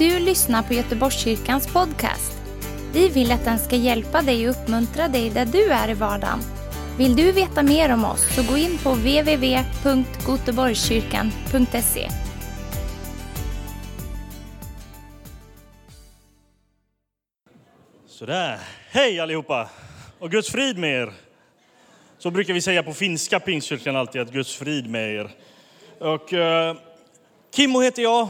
du lyssnar på Göteborgskyrkans podcast. Vi vill att den ska hjälpa dig och uppmuntra dig där du är i vardagen. Vill du veta mer om oss så gå in på www.goteborgskyrkan.se. Sådär. Hej allihopa! Och Guds frid med er. Så brukar vi säga på finska pingstkyrkan alltid, att Guds frid med er. Och, eh, Kimmo heter jag.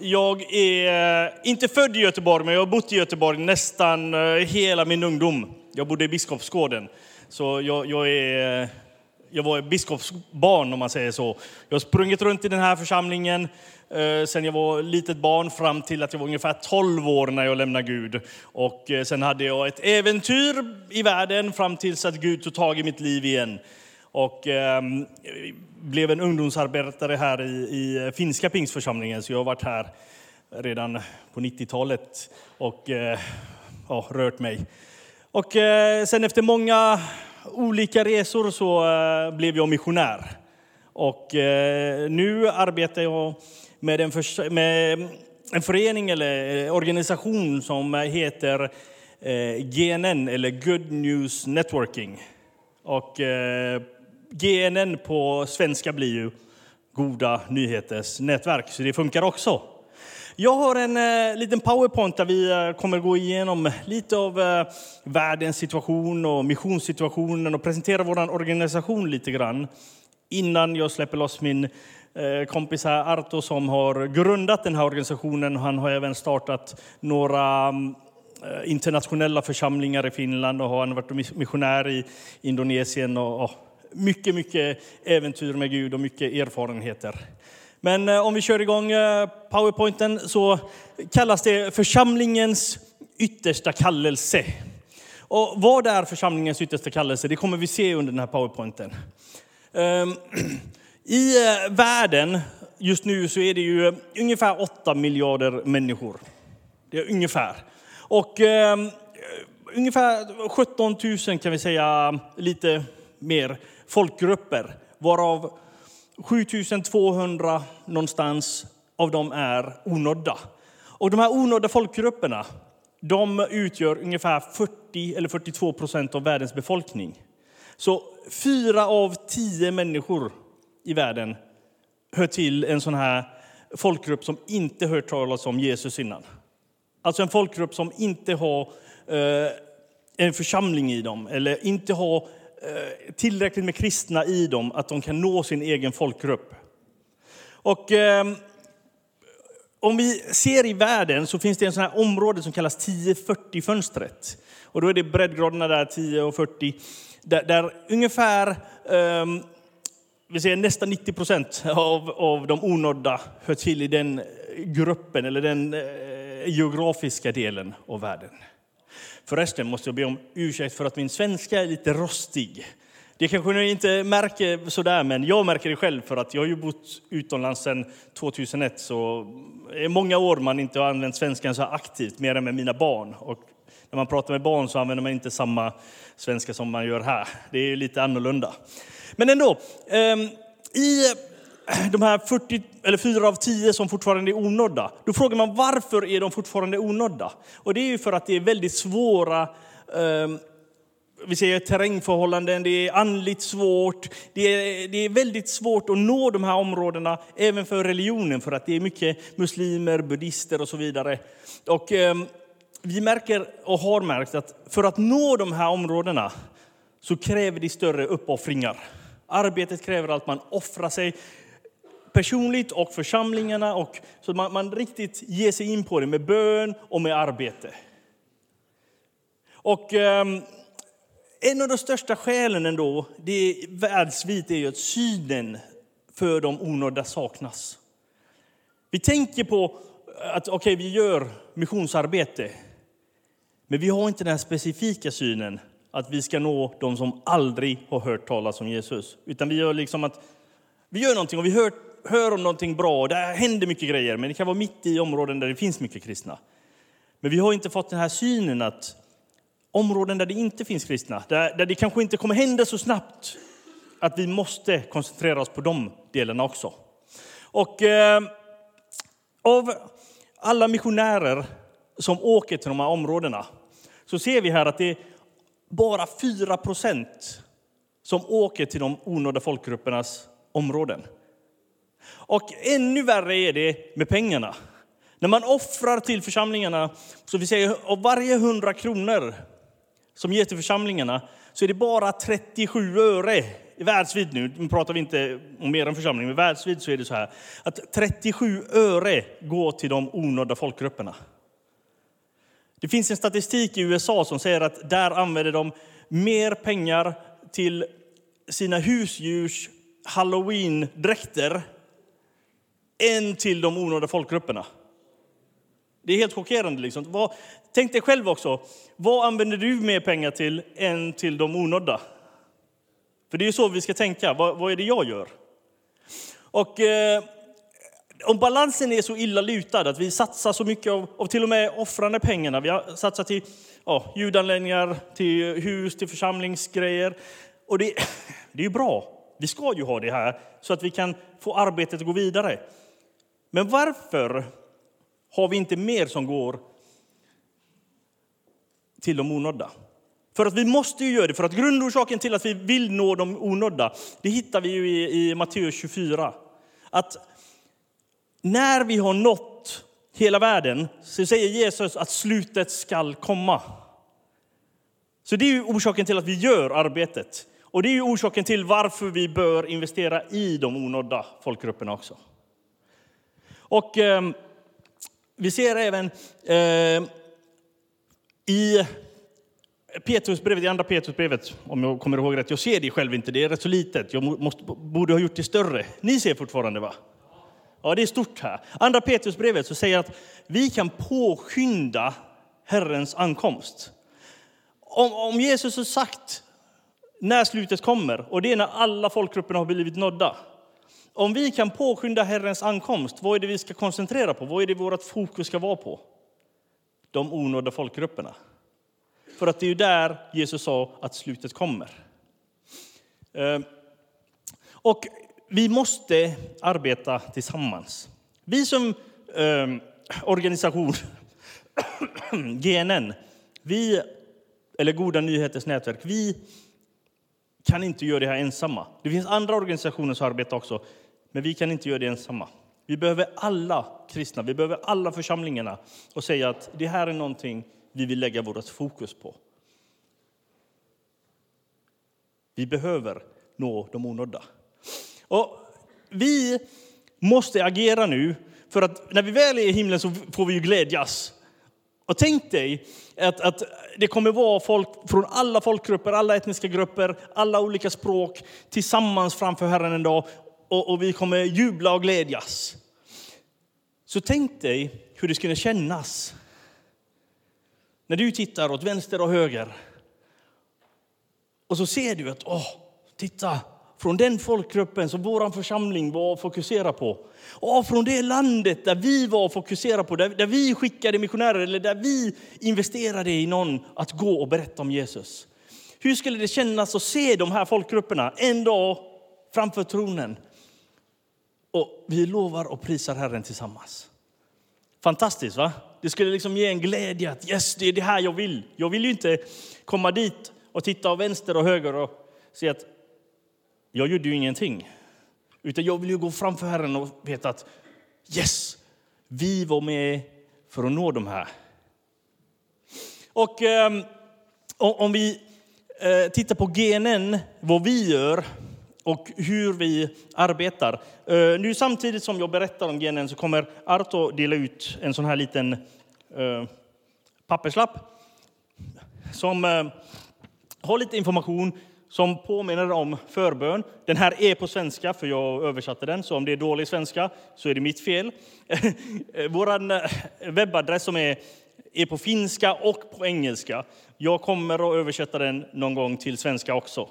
Jag är eh, inte född i Göteborg, men jag har bott i Göteborg nästan eh, hela min ungdom. Jag bodde i Biskopsgården. Så jag, jag är... Eh, jag var biskopsbarn om man säger så. Jag har sprungit runt i den här församlingen eh, sen jag var litet barn fram till att jag var ungefär 12 år när jag lämnade Gud. Och eh, sen hade jag ett äventyr i världen fram tills att Gud tog tag i mitt liv igen. Och eh, blev en ungdomsarbetare här i, i finska pingstförsamlingen. Så jag har varit här redan på 90-talet och eh, ja, rört mig. Och eh, sen efter många olika resor så eh, blev jag missionär. Och eh, nu arbetar jag med en, för, med en förening eller organisation som heter eh, GNN, eller Good News Networking. Och eh, GNN på svenska blir ju Goda nyheters nätverk, så det funkar också. Jag har en eh, liten powerpoint där vi eh, kommer gå igenom lite av eh, världens situation och missionssituationen och presentera vår organisation lite grann innan jag släpper loss min eh, kompis här Arto som har grundat den här organisationen. Han har även startat några mm, eh, internationella församlingar i Finland och har varit missionär i Indonesien och, och mycket, mycket äventyr med Gud och mycket erfarenheter. Men eh, om vi kör igång eh, powerpointen så kallas det församlingens yttersta kallelse. Och vad är församlingens yttersta kallelse? Det kommer vi se under den här powerpointen. Ehm, I eh, världen just nu så är det ju ungefär 8 miljarder människor. Det är ungefär. Och ehm, ungefär 17 000 kan vi säga, lite mer, folkgrupper. Varav 7200 någonstans av dem är onådda. Och de här onådda folkgrupperna, de utgör ungefär 40 eller 42 procent av världens befolkning. Så fyra av tio människor i världen hör till en sån här folkgrupp som inte hört talas om Jesus innan. Alltså en folkgrupp som inte har eh, en församling i dem eller inte har Eh, tillräckligt med kristna i dem att de kan nå sin egen folkgrupp. Och eh, om vi ser i världen så finns det en sån här område som kallas 10-40-fönstret. Och då är det breddgraderna där, 10 och 40, där, där ungefär eh, vi ser nästan 90 procent av, av de onådda hör till i den gruppen eller den eh, geografiska delen av världen. Förresten måste jag be om ursäkt för att min svenska är lite rostig. Det kanske ni inte märker sådär, men jag märker det själv för att jag har ju bott utomlands sedan 2001. Så det är många år man inte har använt svenskan så aktivt, mer än med mina barn. Och när man pratar med barn så använder man inte samma svenska som man gör här. Det är lite annorlunda. Men ändå, ehm, i de här 40, eller 4 av 10 som fortfarande är onådda, då frågar man varför är de fortfarande onådda? Och det är ju för att det är väldigt svåra eh, vi säger terrängförhållanden, det är andligt svårt. Det är, det är väldigt svårt att nå de här områdena, även för religionen, för att det är mycket muslimer, buddister och så vidare. Och eh, vi märker och har märkt att för att nå de här områdena så kräver det större uppoffringar. Arbetet kräver att man offrar sig personligt och församlingarna och så man, man riktigt ger sig in på det med bön och med arbete. Och ehm, en av de största skälen ändå, det är världsvitt, är ju att synen för de onådda saknas. Vi tänker på att okej, vi gör missionsarbete, men vi har inte den här specifika synen att vi ska nå de som aldrig har hört talas om Jesus. Utan vi gör liksom att vi gör någonting och vi hör, hör om någonting bra det händer mycket grejer, men det kan vara mitt i områden där det finns mycket kristna. Men vi har inte fått den här synen att områden där det inte finns kristna, där, där det kanske inte kommer hända så snabbt, att vi måste koncentrera oss på de delarna också. Och eh, av alla missionärer som åker till de här områdena så ser vi här att det är bara 4 procent som åker till de onådda folkgruppernas områden. Och ännu värre är det med pengarna. När man offrar till församlingarna, så vi säger av varje 100 kronor som ges till församlingarna så är det bara 37 öre i världsvid nu, nu pratar vi inte om er församling, men världsvid så är det så här att 37 öre går till de onödda folkgrupperna. Det finns en statistik i USA som säger att där använder de mer pengar till sina husdjurs halloween-dräkter än till de onådda folkgrupperna. Det är helt chockerande. Liksom. Vad, tänk dig själv också, vad använder du mer pengar till än till de onådda? För det är så vi ska tänka, vad, vad är det jag gör? Och eh, om balansen är så illa lutad att vi satsar så mycket av, av till och med offrande pengarna, vi har satsat till ja, ljudanläggningar, till hus, till församlingsgrejer. Och det, det är ju bra, vi ska ju ha det här så att vi kan få arbetet att gå vidare. Men varför har vi inte mer som går till de onådda? För att vi måste ju göra det, för att grundorsaken till att vi vill nå de onådda, det hittar vi ju i, i Matteus 24. Att när vi har nått hela världen så säger Jesus att slutet skall komma. Så det är ju orsaken till att vi gör arbetet. Och det är ju orsaken till varför vi bör investera i de onådda folkgrupperna också. Och eh, vi ser även eh, i Petrusbrevet, i andra Petrusbrevet, om jag kommer ihåg rätt. Jag ser det själv inte, det är rätt så litet. Jag måste, borde ha gjort det större. Ni ser fortfarande va? Ja, det är stort här. Andra Petrusbrevet så säger att vi kan påskynda Herrens ankomst. Om, om Jesus har sagt när slutet kommer, och det är när alla folkgrupperna har blivit nådda. Om vi kan påskynda Herrens ankomst, vad är det vi ska koncentrera på? Vad är det vårt fokus ska vara på? De onådda folkgrupperna. För att det är ju där Jesus sa att slutet kommer. Ehm, och vi måste arbeta tillsammans. Vi som ehm, organisation, GNN, vi, eller Goda nyheters nätverk, vi kan inte göra det här ensamma. Det finns andra organisationer som arbetar också, men vi kan inte göra det ensamma. Vi behöver alla kristna, vi behöver alla församlingarna och säga att det här är någonting vi vill lägga vårt fokus på. Vi behöver nå de onådda. Och vi måste agera nu, för att när vi väl är i himlen så får vi ju glädjas. Och tänk dig att, att det kommer vara folk från alla folkgrupper, alla etniska grupper, alla olika språk tillsammans framför Herren en dag och, och vi kommer jubla och glädjas. Så tänk dig hur det skulle kännas när du tittar åt vänster och höger och så ser du att, åh, titta, från den folkgruppen som vår församling var och fokuserade på. Och från det landet där vi var och fokuserade på, där, där vi skickade missionärer eller där vi investerade i någon att gå och berätta om Jesus. Hur skulle det kännas att se de här folkgrupperna en dag framför tronen? Och vi lovar och prisar Herren tillsammans. Fantastiskt va? Det skulle liksom ge en glädje att yes, det är det här jag vill. Jag vill ju inte komma dit och titta åt vänster och höger och se att jag gjorde ju ingenting. Utan jag vill ju gå framför Herren och veta att yes, vi var med för att nå de här. Och um, om vi uh, tittar på genen, vad vi gör och hur vi arbetar. Eh, nu samtidigt som jag berättar om GNN så kommer Arto dela ut en sån här liten eh, papperslapp som eh, har lite information som påminner om förbön. Den här är på svenska, för jag översatte den, så om det är dålig svenska så är det mitt fel. Vår eh, webbadress som är, är på finska och på engelska. Jag kommer att översätta den någon gång till svenska också.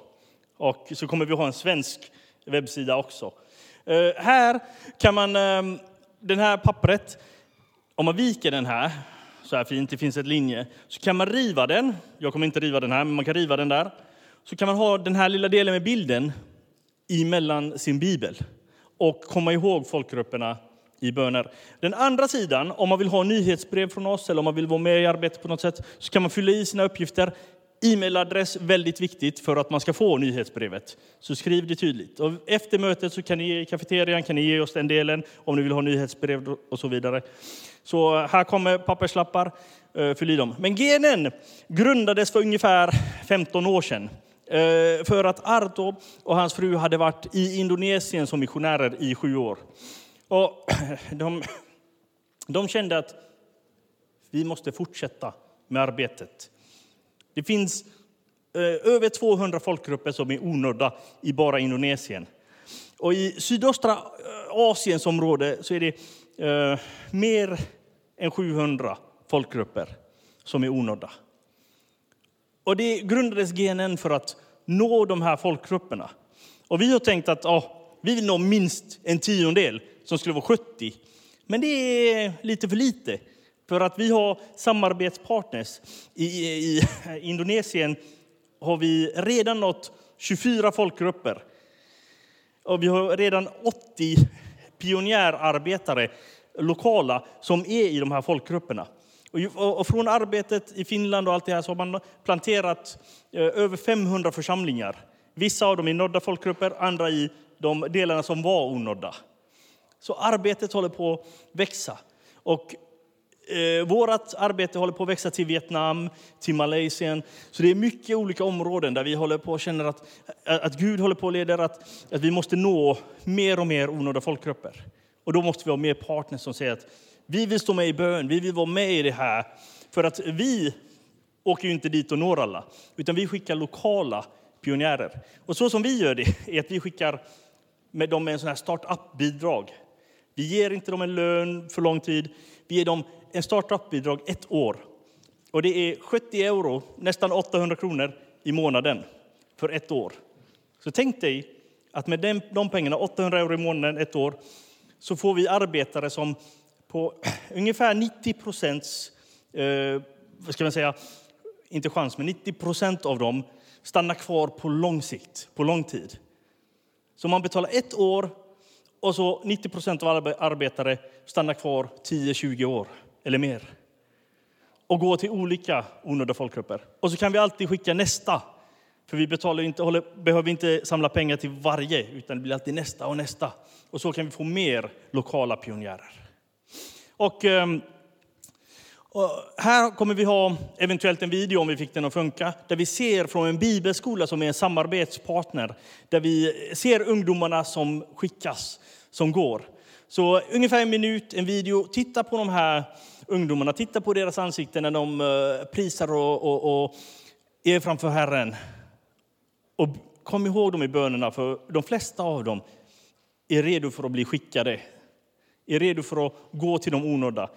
Och så kommer vi ha en svensk webbsida också. Eh, här kan man, ehm, den här pappret, om man viker den här så här fint, det finns ett linje, så kan man riva den. Jag kommer inte riva den här, men man kan riva den där så kan man ha den här lilla delen med bilden emellan sin bibel och komma ihåg folkgrupperna i böner. Den andra sidan, om man vill ha nyhetsbrev från oss eller om man vill vara med i arbetet på något sätt, så kan man fylla i sina uppgifter. E-mailadress, väldigt viktigt för att man ska få nyhetsbrevet. Så skriv det tydligt. Och efter mötet så kan ni i kafeterian kan ni ge oss den delen om ni vill ha nyhetsbrev och så vidare. Så här kommer papperslappar, eh, fyll i dem. Men GNN grundades för ungefär 15 år sedan. Eh, för att Arto och hans fru hade varit i Indonesien som missionärer i sju år. Och de, de kände att vi måste fortsätta med arbetet. Det finns eh, över 200 folkgrupper som är onödda i bara Indonesien. Och i sydöstra eh, Asiens område så är det eh, mer än 700 folkgrupper som är onödda. Och det grundades GNN för att nå de här folkgrupperna. Och vi har tänkt att ja, vi vill nå minst en tiondel, som skulle vara 70. Men det är lite för lite. För att vi har samarbetspartners. I, i Indonesien har vi redan nått 24 folkgrupper. Och vi har redan 80 pionjärarbetare, lokala, som är i de här folkgrupperna. Och från arbetet i Finland och allt det här så har man planterat eh, över 500 församlingar. Vissa av dem i nådda folkgrupper, andra i de delarna som var onådda. Så arbetet håller på att växa. Och eh, vårt arbete håller på att växa till Vietnam, till Malaysia. Så det är mycket olika områden där vi håller på och känner att, att Gud håller på att leda, att, att vi måste nå mer och mer onådda folkgrupper. Och då måste vi ha mer partners som säger att vi vill stå med i bön, vi vill vara med i det här. För att vi åker ju inte dit och når alla, utan vi skickar lokala pionjärer. Och så som vi gör det är att vi skickar med dem med en sån här startup-bidrag. Vi ger inte dem en lön för lång tid. Vi ger dem en startup-bidrag ett år. Och det är 70 euro, nästan 800 kronor i månaden för ett år. Så tänk dig att med de pengarna, 800 euro i månaden ett år, så får vi arbetare som på ungefär 90 procents, eh, vad ska man säga, inte chans, men 90 procent av dem stannar kvar på lång sikt, på lång tid. Så man betalar ett år och så 90 procent av arbetare stannar kvar 10-20 år eller mer och gå till olika onödiga folkgrupper. Och så kan vi alltid skicka nästa, för vi betalar inte, håller, behöver inte samla pengar till varje, utan det blir alltid nästa och nästa. Och så kan vi få mer lokala pionjärer. Och, ehm, och här kommer vi ha eventuellt en video, om vi fick den att funka, där vi ser från en bibelskola som är en samarbetspartner, där vi ser ungdomarna som skickas, som går. Så ungefär en minut, en video. Titta på de här ungdomarna, titta på deras ansikten när de eh, prisar och, och, och är framför Herren. Och kom ihåg dem i bönerna, för de flesta av dem är redo för att bli skickade är redo för att gå till de onådda.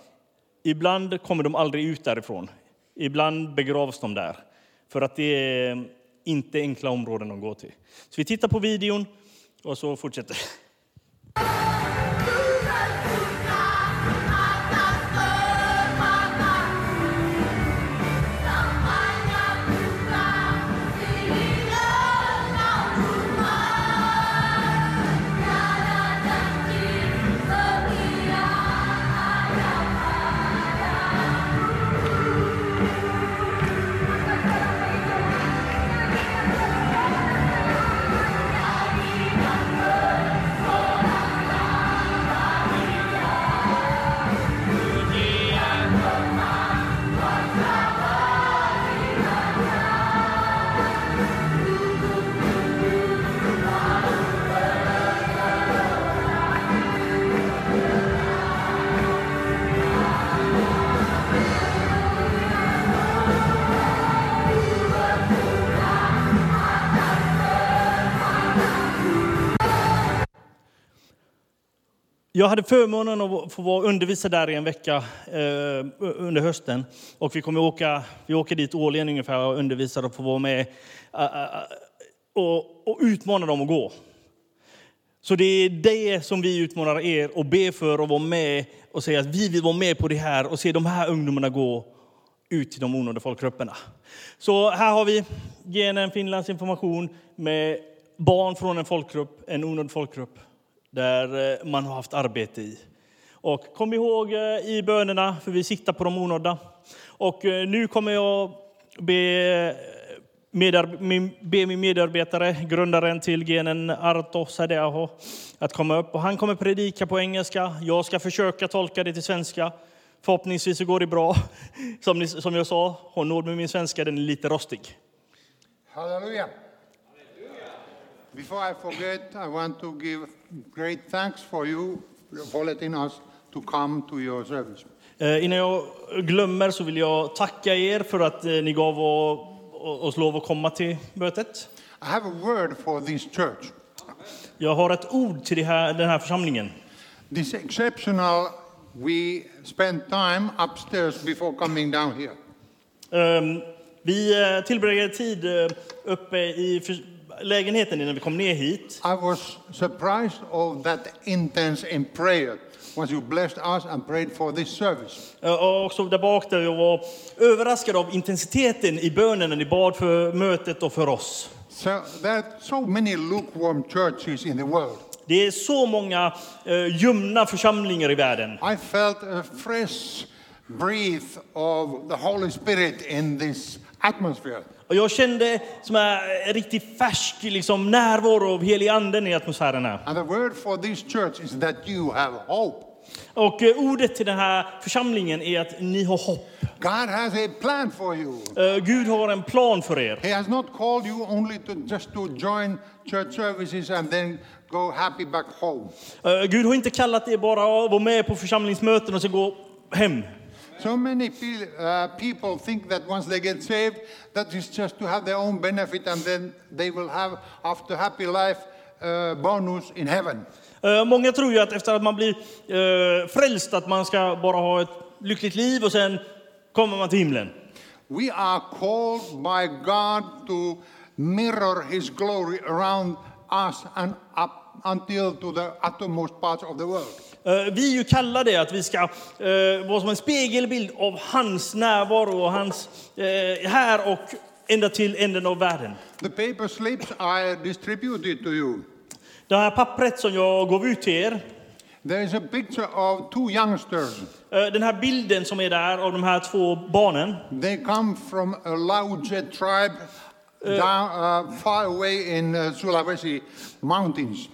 Ibland kommer de aldrig ut därifrån. Ibland begravs de där. För att det är inte enkla områden de går till. Så vi tittar på videon och så fortsätter Jag hade förmånen att få vara undervisa där i en vecka eh, under hösten. Och vi, kommer åka, vi åker dit årligen ungefär och undervisar och får vara med eh, eh, och, och utmana dem att gå. Så det är det som vi utmanar er och ber för att vara med och säga att vi vill vara med på det här och se de här ungdomarna gå ut till de onådda folkgrupperna. Så här har vi Genen Finlands information med barn från en folkgrupp, en onådd folkgrupp där eh, man har haft arbete i. Och kom ihåg eh, i bönerna, för vi siktar på de onådda. Och eh, nu kommer jag be, medar, min, be min medarbetare, grundaren till genen Arto Sadeaho, att komma upp. Och han kommer predika på engelska. Jag ska försöka tolka det till svenska. Förhoppningsvis så går det bra. Som, ni, som jag sa, har nåd med min svenska, den är lite rostig. Halleluja! Before I forget, I want to give great thanks for you for letting us to come to your service. Eh, Innan jag glömmer så vill jag tacka er för att eh, ni gav oss lov att komma till mötet. I have a word for this church. Jag har ett ord till här, den här församlingen. This exceptional, we spent time upstairs before coming down here. Ehm, Vi eh, tillbringade tid uppe i lägenheten innan vi kom ner hit. I was surprised of that intense in prayer once you blessed us and prayed for this service. Eh, Och också där bak där jag var överraskad av intensiteten i bönen när ni bad för mötet och för oss. So there are so many lukewarm churches in the world. Det är så många eh, ljumna församlingar i världen. I felt a fresh breath of the Holy Spirit in this atmosphere. Och jag kände som en riktigt färsk liksom, närvaro av helig anden i atmosfären här. And the word for this church is that you have hope. Och eh, ordet till den här församlingen är att ni har hopp. God has a plan for you. Eh, Gud har en plan för er. He has not called you only to just to join church services and then go happy back home. Eh, Gud har inte kallat er bara att vara med på församlingsmöten och så gå hem. So many pe- uh, people think that once they get saved, that is just to have their own benefit and then they will have after happy life uh, bonus in heaven. Eh, Många tror ju att efter att man blir eh, frälst att man ska bara ha ett lyckligt liv och sen kommer man till himlen. We are called by God to mirror His glory around us and up until to the uttermost parts of the world. Eh, Vi är ju kallade att vi ska eh, vara som en spegelbild av hans närvaro och hans eh, här och ända till änden av världen. The paper slips I distributed to you. Det här pappret som jag gav ut till er, There is a picture of two youngsters. den här bilden som är där av de här två barnen, They come from a Lauje tribe down, uh, far away in uh, Sulawesi mountains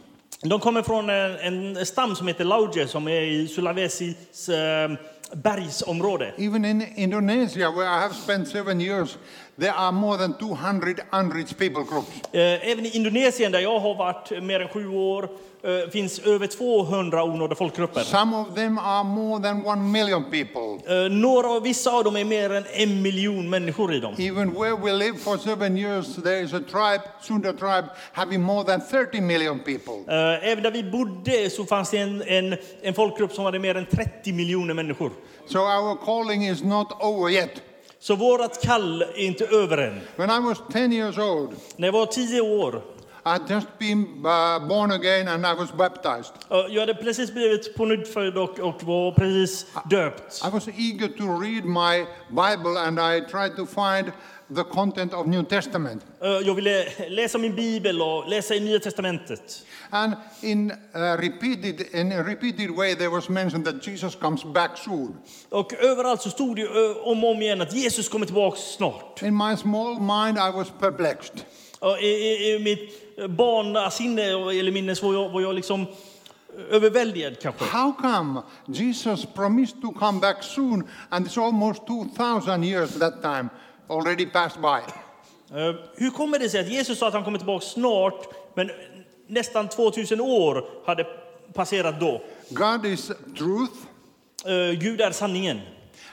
de kommer från en, en stam som heter Lauje som är i Sulawesis eh, bergsområde. Even in Indonesia, where I have spent seven years, there are more than 200 unreached people groups. Eh, Även i Indonesien, där jag har varit mer än sju år, eh, finns över 200 onådda folkgrupper. Some of them are more than one million people. Eh, Några, vissa av dem är mer än en miljon människor i dem. Even where we live for seven years, there is a tribe, Sunda tribe, having more than 30 million people. Eh, Även där vi bodde så fanns det en, en, en folkgrupp som hade mer än 30 miljoner människor. So our calling is not over yet. Så vårt kall är inte över än. When I was 10 years old, När jag var tio år, I had just been uh, born again and I was baptized. jag hade precis blivit pånyttfödd och, och var precis döpt. I was eager to read my Bible and I tried to find the content of New Testament. Eh, Jag ville läsa min bibel och läsa i Nya Testamentet. And in uh, repeated in a repeated way, there was mentioned that Jesus comes back soon. Och överallt så stod det eh, om och om igen att Jesus kommer tillbaka snart. In my small mind, I was perplexed. Och I, i, I mitt barnasinne eller minne så var jag, var jag liksom överväldigad kanske. How come Jesus promised to come back soon, and it's almost 2,000 years that time already passed by? Eh, Hur kommer det sig att Jesus sa att han kommer tillbaka snart, men nästan 2000 år hade passerat då? God is truth, Eh, Gud är sanningen.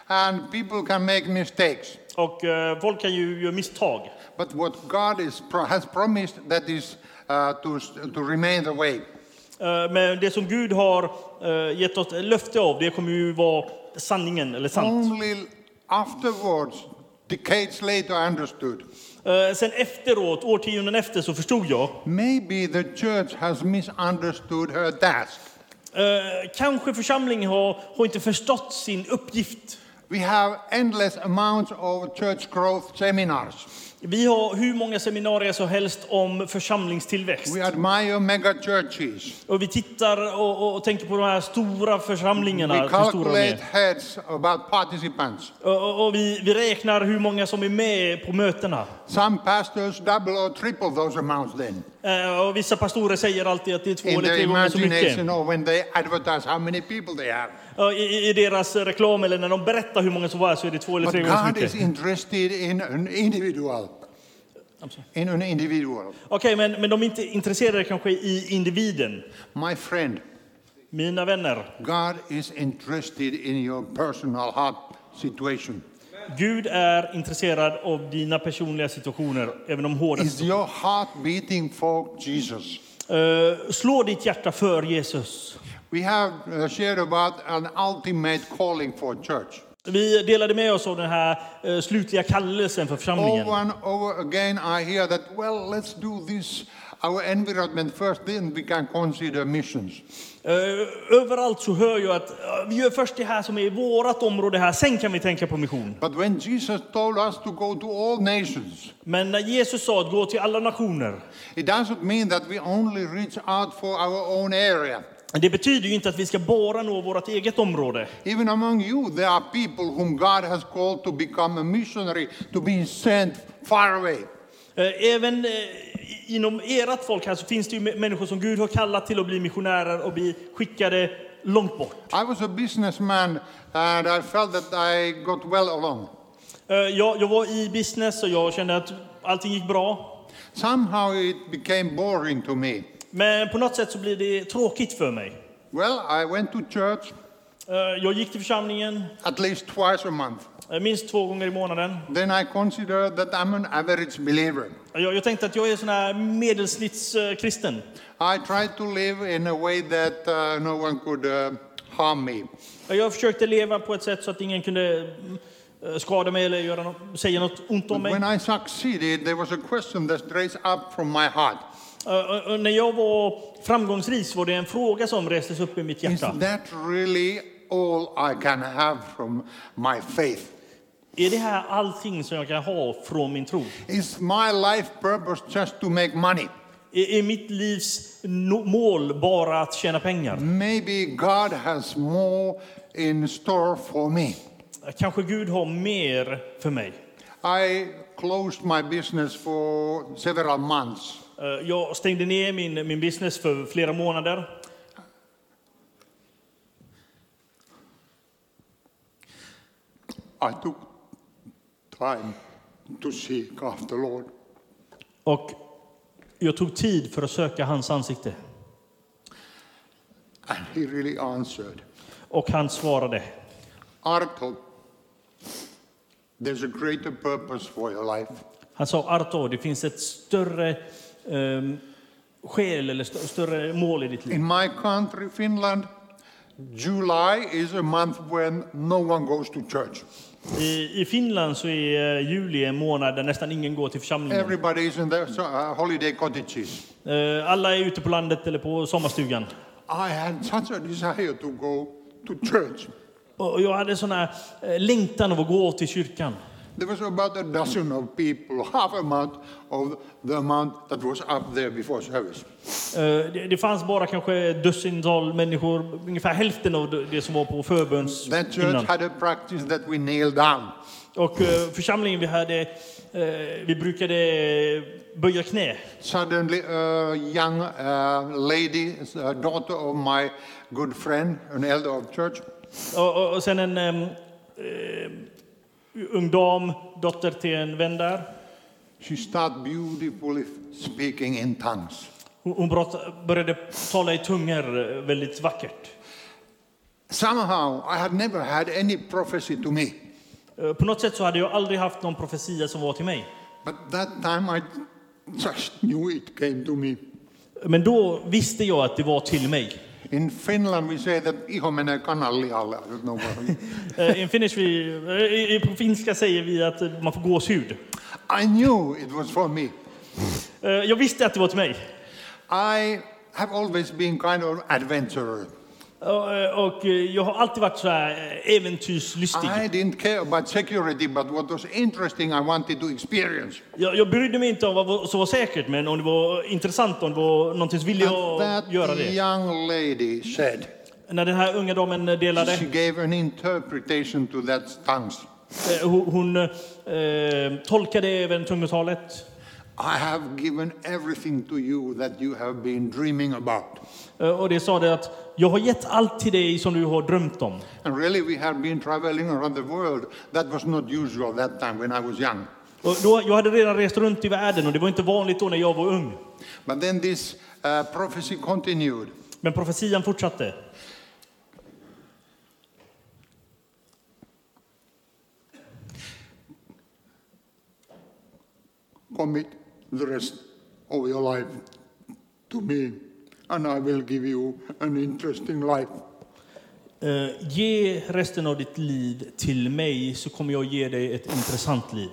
and people can make mistakes. Och eh, folk kan ju göra misstag. But what God is, pro- has promised, that is uh, to, to remain the way. Eh, Men det som Gud har eh, gett oss löfte av, det kommer ju vara sanningen, eller sant. Only afterwards, decades later, I understood. Eh, Sen efteråt, årtionden efter, så förstod jag. Maybe the church has misunderstood her task. eh, Kanske församlingen har, har inte förstått sin uppgift. We have endless amounts of church growth seminars. Vi har hur många seminarier som helst om församlingstillväxt. We admire mega churches. Och vi tittar och, och, tänker på de här stora församlingarna. We stora calculate är. heads about participants. Och, och, vi, vi räknar hur många som är med på mötena. Some pastors double or triple those amounts then. Eh, Och vissa pastorer säger alltid att det är två In eller their tre gånger så mycket. imagination or when they advertise how many people they have. I, I deras reklam eller när de berättar hur många som var så är det två eller tre gånger så God is mycket. interested in an individual. In an individual. Okej, men, men de är inte intresserade kanske i individen. My friend, Mina vänner, God is interested in your personal heart situation. Gud är intresserad av dina personliga situationer, även de hårda. Is your heart beating for Jesus? Eh, slå ditt hjärta för Jesus. We have uh, shared about an ultimate calling for church. Vi delade med oss av den här eh, slutliga kallelsen för församlingen. Over and over again, I hear that, well, let's do this, our environment first, then we can consider missions. Eh, överallt så hör jag att eh, vi gör först det här som är vårt område här, sen kan vi tänka på mission. But when Jesus told us to go to all nations, Men när Jesus sa att gå till alla nationer, it doesn't mean that we only reach out for our own area. Det betyder ju inte att vi ska bara nå vårt eget område. Even among you, there are people whom God has called to become a missionary, to be sent far away. Eh, Även eh, inom ert folk här så finns det ju mä- människor som Gud har kallat till att bli missionärer och bli skickade långt bort. I was a businessman and I felt that I got well along. Eh, Jag, jag var i business och jag kände att allting gick bra. Somehow it became boring to me. Men på något sätt så blir det tråkigt för mig. Well, I went to church Eh, Jag gick till församlingen at least twice a month. eh, minst två gånger i månaden. Then I considered that I'm an average believer. Jag, jag tänkte att jag är sån här medelsnittskristen. I tried to live in a way that uh, no one could uh, harm me. Jag försökte leva på ett sätt så att ingen kunde eh, skada mig eller göra något, säga något ont om mig. when I succeeded, there was a question that raised up from my heart. Eh, och- och När jag var framgångsrik var det en fråga som restes upp i mitt Is hjärta. that really all I can have from my faith? Är det här allting som jag kan ha från min tro? Is my life purpose just to make money? Är, mitt livs mål bara att tjäna pengar? Maybe God has more in store for me. Kanske Gud har mer för mig. I closed my business for several months. Eh, Jag stängde ner min, min business för flera månader. I took time to seek after Lord. Och jag tog tid för att söka hans ansikte. And he really answered. Och han svarade. Arto, there's a greater purpose for your life. Han sa Arto, det finns ett större um, skäl eller st- större mål i ditt liv. In my country, Finland, July is a month when no one goes to church. I, I Finland så är eh, juli en månad där nästan ingen går till församlingen. Everybody is in their uh, holiday cottages. Eh, Alla är ute på landet eller på sommarstugan. I had such a desire to go to church. Och jag hade sån här eh, längtan av att gå till kyrkan. There was about a dozen of people, half amount of the amount that was up there before service. Eh, Det, det fanns bara kanske dussintal människor, ungefär hälften av det- som var på förböns That church innan. had a practice that we nailed down. Och eh, församlingen vi hade, eh, vi brukade böja knä. Suddenly, a young uh, lady, a daughter of my good friend, an elder of church, Och, och, och sen en ung dam, dotter till en vän där. she started beautifully speaking in tongues. Hon, började tala i tungor eh, väldigt vackert. Somehow, I had never had any prophecy to me. Eh, På något sätt så hade jag aldrig haft någon profetia som var till mig. But that time I just knew it came to me. Men då visste jag att det var till mig. In Finland, we say that iho menee what. Eh, In Finnish, vi, eh, på finska säger vi att eh, man får gåshud. I knew it was for me. Jag visste att det var till mig. I have always been kind of adventurer. Och, eh, eh, jag har alltid varit så här eh. I didn't care about security, but what was interesting, I wanted to experience. Jag, jag brydde mig inte om vad som var säkert, men om det var intressant, om det var någonting så ville jag that göra det. young lady said, När den här unga damen delade, she gave an interpretation to that tongues. eh, hon, hon eh, tolkade även tungotalet. I have given everything to you that you have been dreaming about. Eh, Och det sa det att jag har gett allt till dig som du har drömt om. And really, we have been traveling around the world. That was not usual that time when I was young. Och då, jag hade redan rest runt i världen och det var inte vanligt då när jag var ung. But then this uh, prophecy continued. Men profetian fortsatte. Commit the rest of your life to me, and I will give you an interesting life. Eh, ge resten av ditt liv till mig så kommer jag ge dig ett intressant liv.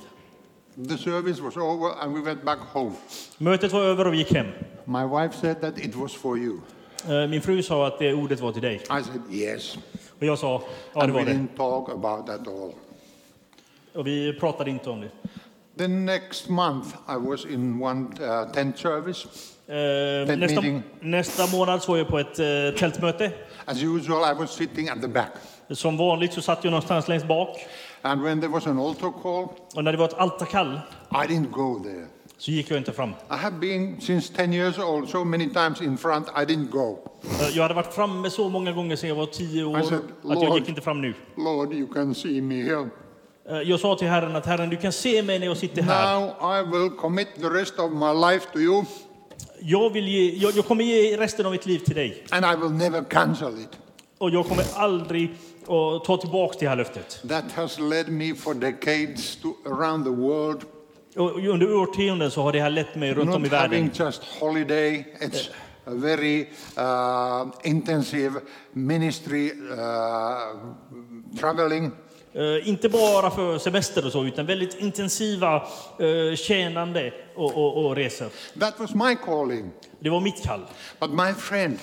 The service was over, and we went back home. Mötet var över och vi gick hem. My wife said that it was for you. Eh, min fru sa att det ordet var till dig. I said yes. Och jag sa, ja det and we var det. didn't talk about that all. Och vi pratade inte om det. The next month, I was in one uh, tent service. Eh, Tent nästa, meeting. nästa månad så var jag på ett eh, tältmöte. As usual, I was sitting at the back. Som vanligt så satt jag någonstans längst bak. And when there was an altar call, Och när det var ett altarkall I didn't go there. så gick jag inte fram. I have been since 10 years old so many times in front, I didn't go. Eh, Jag hade varit framme så många gånger sedan jag var tio år I said, att jag gick inte fram nu. Lord, you can see me here. Eh, Jag sa till Herren att Herren, du kan se mig när jag sitter här. Now I will commit the rest of my life to you, Jag, vill ge, jag, jag kommer ge resten av mitt liv till dig. and I will never cancel it. Och jag kommer aldrig att ta tillbaka det här löftet. That has led me for decades to around the world, Och under årtionden så har det här lett mig runt om i not having världen. just holiday. It's a very uh, intensive ministry uh, traveling. Eh, inte bara för semester och så, utan väldigt intensiva eh, tjänande och, och, och resor. That was my calling. Det var mitt kall. But my friend,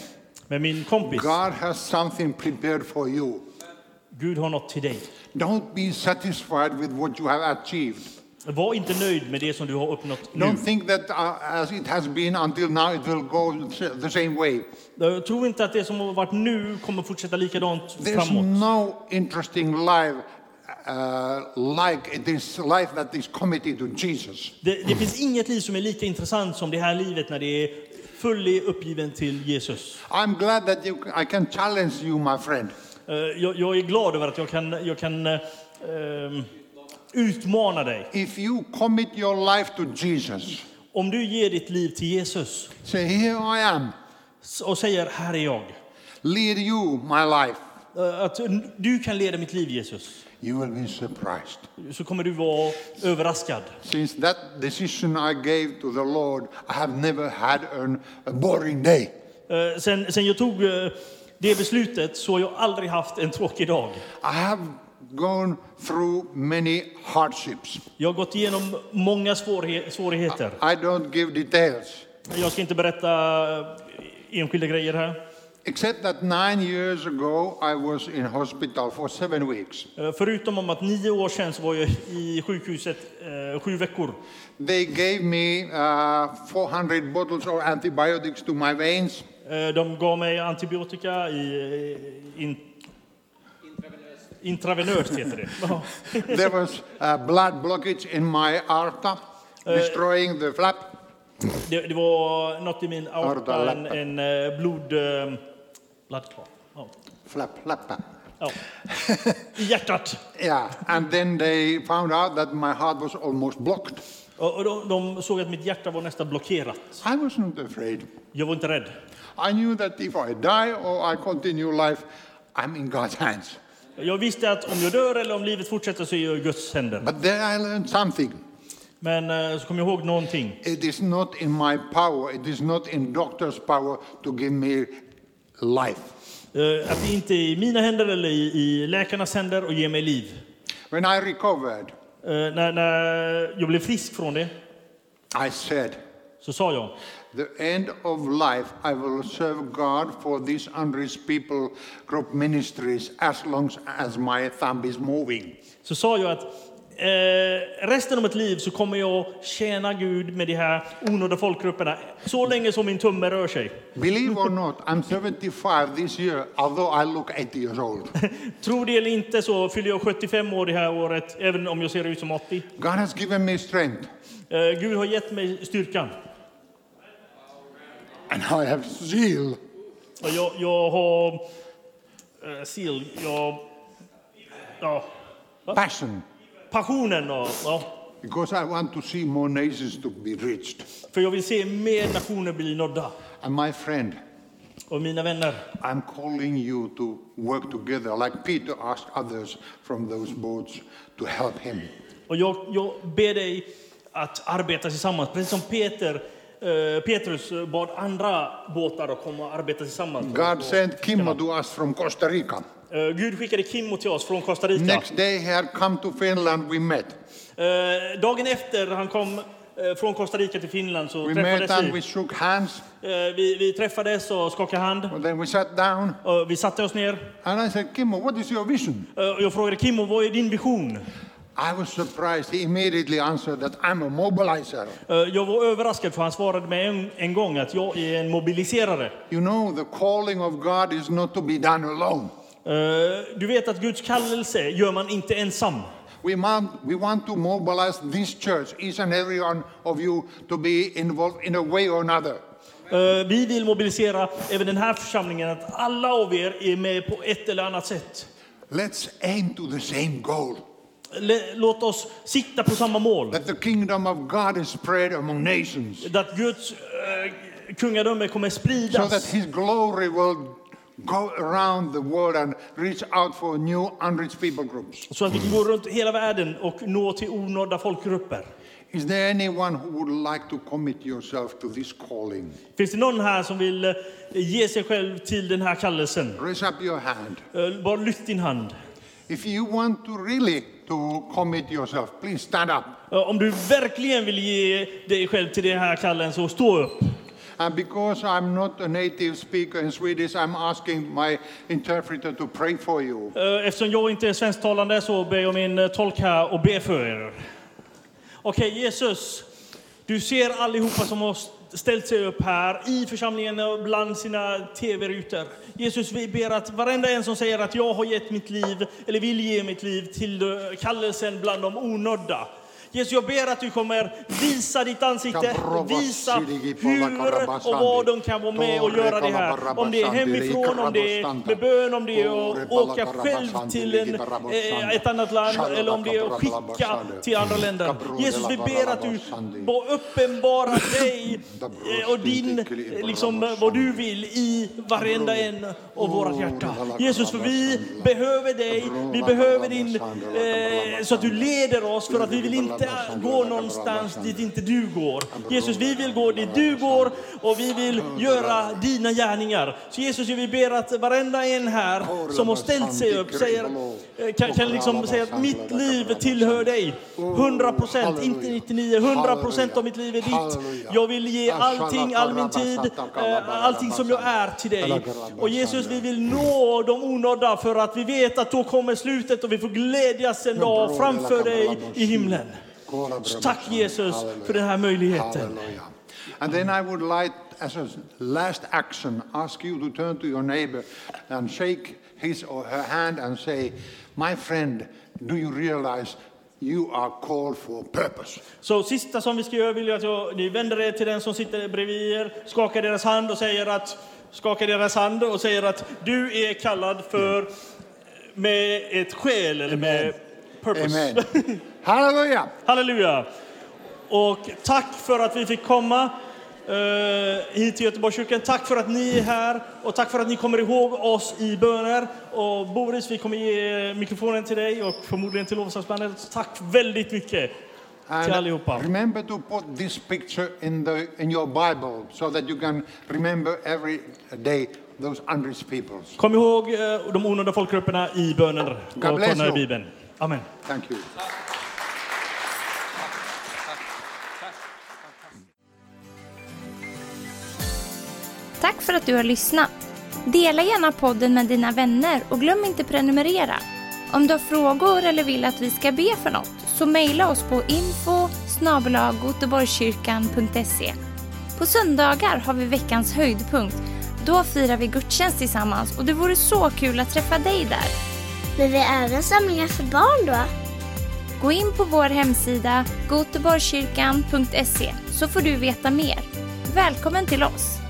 Men min kompis, God has something prepared for you. Gud har något till dig. Don't be satisfied with what you have achieved. Var inte nöjd med det som du har uppnått nu. Don't think that uh, as it has been until now, it will go the same way. Jag tror inte att det som har varit nu kommer fortsätta likadant There's framåt. no interesting life uh, like this life that is committed to Jesus. Det, det finns inget liv som är lika intressant som det här livet när det är fullt uppgiven till Jesus. I'm glad that you, I can challenge you, my friend. Eh, Jag, jag är glad över att jag kan, jag kan ehm, utmana dig. If you commit your life to Jesus, Om du ger ditt liv till Jesus say, Here I am, och säger här är jag. lead you my life, Eh, Att du kan leda mitt liv Jesus. You will be surprised. Så kommer du vara överraskad. Since that decision I gave to the Lord, I have never had an, a boring day. Eh, Sen, sen jag tog eh, det beslutet så har jag aldrig haft en tråkig dag. I have gone through many hardships. Jag har gått igenom många svårigheter. I don't give details, Jag ska inte berätta eh, enskilda grejer här. Except that nine years ago I was in hospital for seven weeks. Eh, Förutom om att nio år sedan så var jag i sjukhuset eh, sju veckor. They gave me uh, 400 bottles of antibiotics to my veins. Eh, De gav mig antibiotika i eh, in, intravenöst, heter det. There was uh, blood blockage in my aorta, destroying the flap. Det, det var något i min aorta, en, en eh, blod... eh, Blodklar. Ja. Flap, flappa. Ja. I hjärtat. Yeah, and then they found out that my heart was almost blocked. Och och de, de såg att mitt hjärta var nästan blockerat. I was not afraid. Jag var inte rädd. I knew that if I die or I continue life, I'm in God's hands. Jag visste att om jag dör eller om livet fortsätter så är jag i Guds händer. But then I learned something. Men eh, så kom jag ihåg någonting. It is not in my power, it is not in doctor's power to give me life. Eh, Att det inte är i mina händer eller i, i läkarnas händer att ge mig liv. When I recovered, Eh, När, när jag blev frisk från det I said, så sa jag, The end of life, I will serve God for these unreached people group ministries as long as my thumb is moving. så sa jag att eh, resten av mitt liv så kommer jag tjäna Gud med de här onådda folkgrupperna så länge som min tumme rör sig. Believe or not, I'm 75 this year, although I look 80 years old. Tro det eller inte så fyller jag 75 år det här året, även om jag ser ut som 80. God has given me strength, Eh, Gud har gett mig styrkan. and I have zeal. Och jag, jag har eh, sil, jag, ja, passion passionen och, ja, because I want to see more nations to be reached. för jag vill se mer nationer bli nådda. And my friend, Och mina vänner, I'm calling you to work together, like Peter asked others from those boats to help him. och jag, jag ber dig att arbeta tillsammans, precis som Peter, eh, Petrus bad andra båtar att komma och arbeta tillsammans. God sent Kimmo to us from Costa Rica. Eh, Gud skickade Kimmo till oss från Costa Rica. Next day he had come to Finland, we met. Eh, dagen efter han kom eh, från Costa Rica till Finland så We met träffades and vi. we shook hands, vi. Vi träffades och skakade hand. and then we sat down. Vi satte oss ner. And I said, Kimmo, what is your vision? Jag frågade Kimmo, vad är din vision? I was surprised. He immediately answered that I'm a mobilizer. Jag var överraskad för han svarade mig en, en gång att jag är en mobiliserare. You know, the calling of God is not to be done alone. Eh, du vet att Guds kallelse gör man inte ensam. We want, we want to mobilize this church, each and every one of you, to be involved in a way or another. Eh, vi vill mobilisera även den här församlingen, att alla av er är med på ett eller annat sätt. Let's aim to the same goal Låt oss sikta på samma mål. that the kingdom of God is spread among nations, Att Guds eh, kungadöme kommer so that spridas. his glory will go around the world and reach out for new unreached people groups. Så att vi kan gå runt hela världen och nå till onådda folkgrupper. Is there anyone who would like to commit yourself to this calling? Finns det någon här som vill eh, ge sig själv till den här kallelsen? Raise up your hand. Eh, Bara lyft din hand. If you want to really to commit yourself, please stand up. Eh, Om du verkligen vill ge dig själv till den här kallen så stå upp. And because I'm not a native speaker in Swedish, I'm asking my interpreter to pray for you. Eh, eftersom jag inte är svensktalande så ber jag min eh, tolk här och be för er. Okej, okay, Jesus. Du ser allihopa som har ställt sig upp här i församlingen och bland sina tv-rutor. Jesus, vi ber att varenda en som säger att jag har gett mitt liv, eller vill ge mitt liv till eh, kallelsen bland de onödda, Jesus, jag ber att du kommer visa ditt ansikte, visa hur och vad de kan vara med och göra det här. Om det är hemifrån, om det är med bön, om det är att åka själv till en, eh, ett annat land eller om det är att skicka till andra länder. Jesus, vi ber att du bara uppenbarar dig eh, och din, eh, liksom vad du vill i varenda en av våra hjärta. Jesus, för vi behöver dig, vi behöver din, eh, så att du leder oss för att vi vill inte inte gå någonstans dit inte du går. Jesus, vi vill gå dit du går och vi vill göra dina gärningar. Så Jesus, vi ber att varenda en här som har ställt sig upp säger, eh, kan, kan liksom säga att mitt liv tillhör dig. 100 procent, inte 99, 100 procent av mitt liv är ditt. Jag vill ge allting, all min tid, eh, allting som jag är till dig. Och Jesus, vi vill nå de onådda för att vi vet att då kommer slutet och vi får glädjas en dag framför dig i himlen. Så tack Jesus för den här möjligheten. And then I would like, as a last action, ask you to turn to your neighbor and shake his or her hand and say, My friend, do you realize you are called for purpose? Så sista som vi ska göra vill jag att jag, ni vänder er till den som sitter bredvid er, skakar deras hand och säger att skakar deras hand och säger att du är kallad för med ett skäl eller med purpose. Amen. Hallelujah. Halleluja! Och tack för att vi fick komma eh, hit till Göteborgskyrkan. Tack för att ni är här och tack för att ni kommer ihåg oss i böner. Och Boris, vi kommer ge mikrofonen till dig och förmodligen till lovsångsbandet. Tack väldigt mycket till allihopa. remember to put this picture in, the, in your Bible so that you can remember every day those unreached peoples. Kom ihåg eh, de onådda folkgrupperna i böner God och bless kolla i you. Bibeln. Amen. Thank you. för att du har lyssnat. Dela gärna podden med dina vänner och glöm inte prenumerera. Om du har frågor eller vill att vi ska be för något så mejla oss på info På söndagar har vi veckans höjdpunkt. Då firar vi gudstjänst tillsammans och det vore så kul att träffa dig där. Men vi har även samlingar för barn då? Gå in på vår hemsida goteborgskyrkan.se så får du veta mer. Välkommen till oss!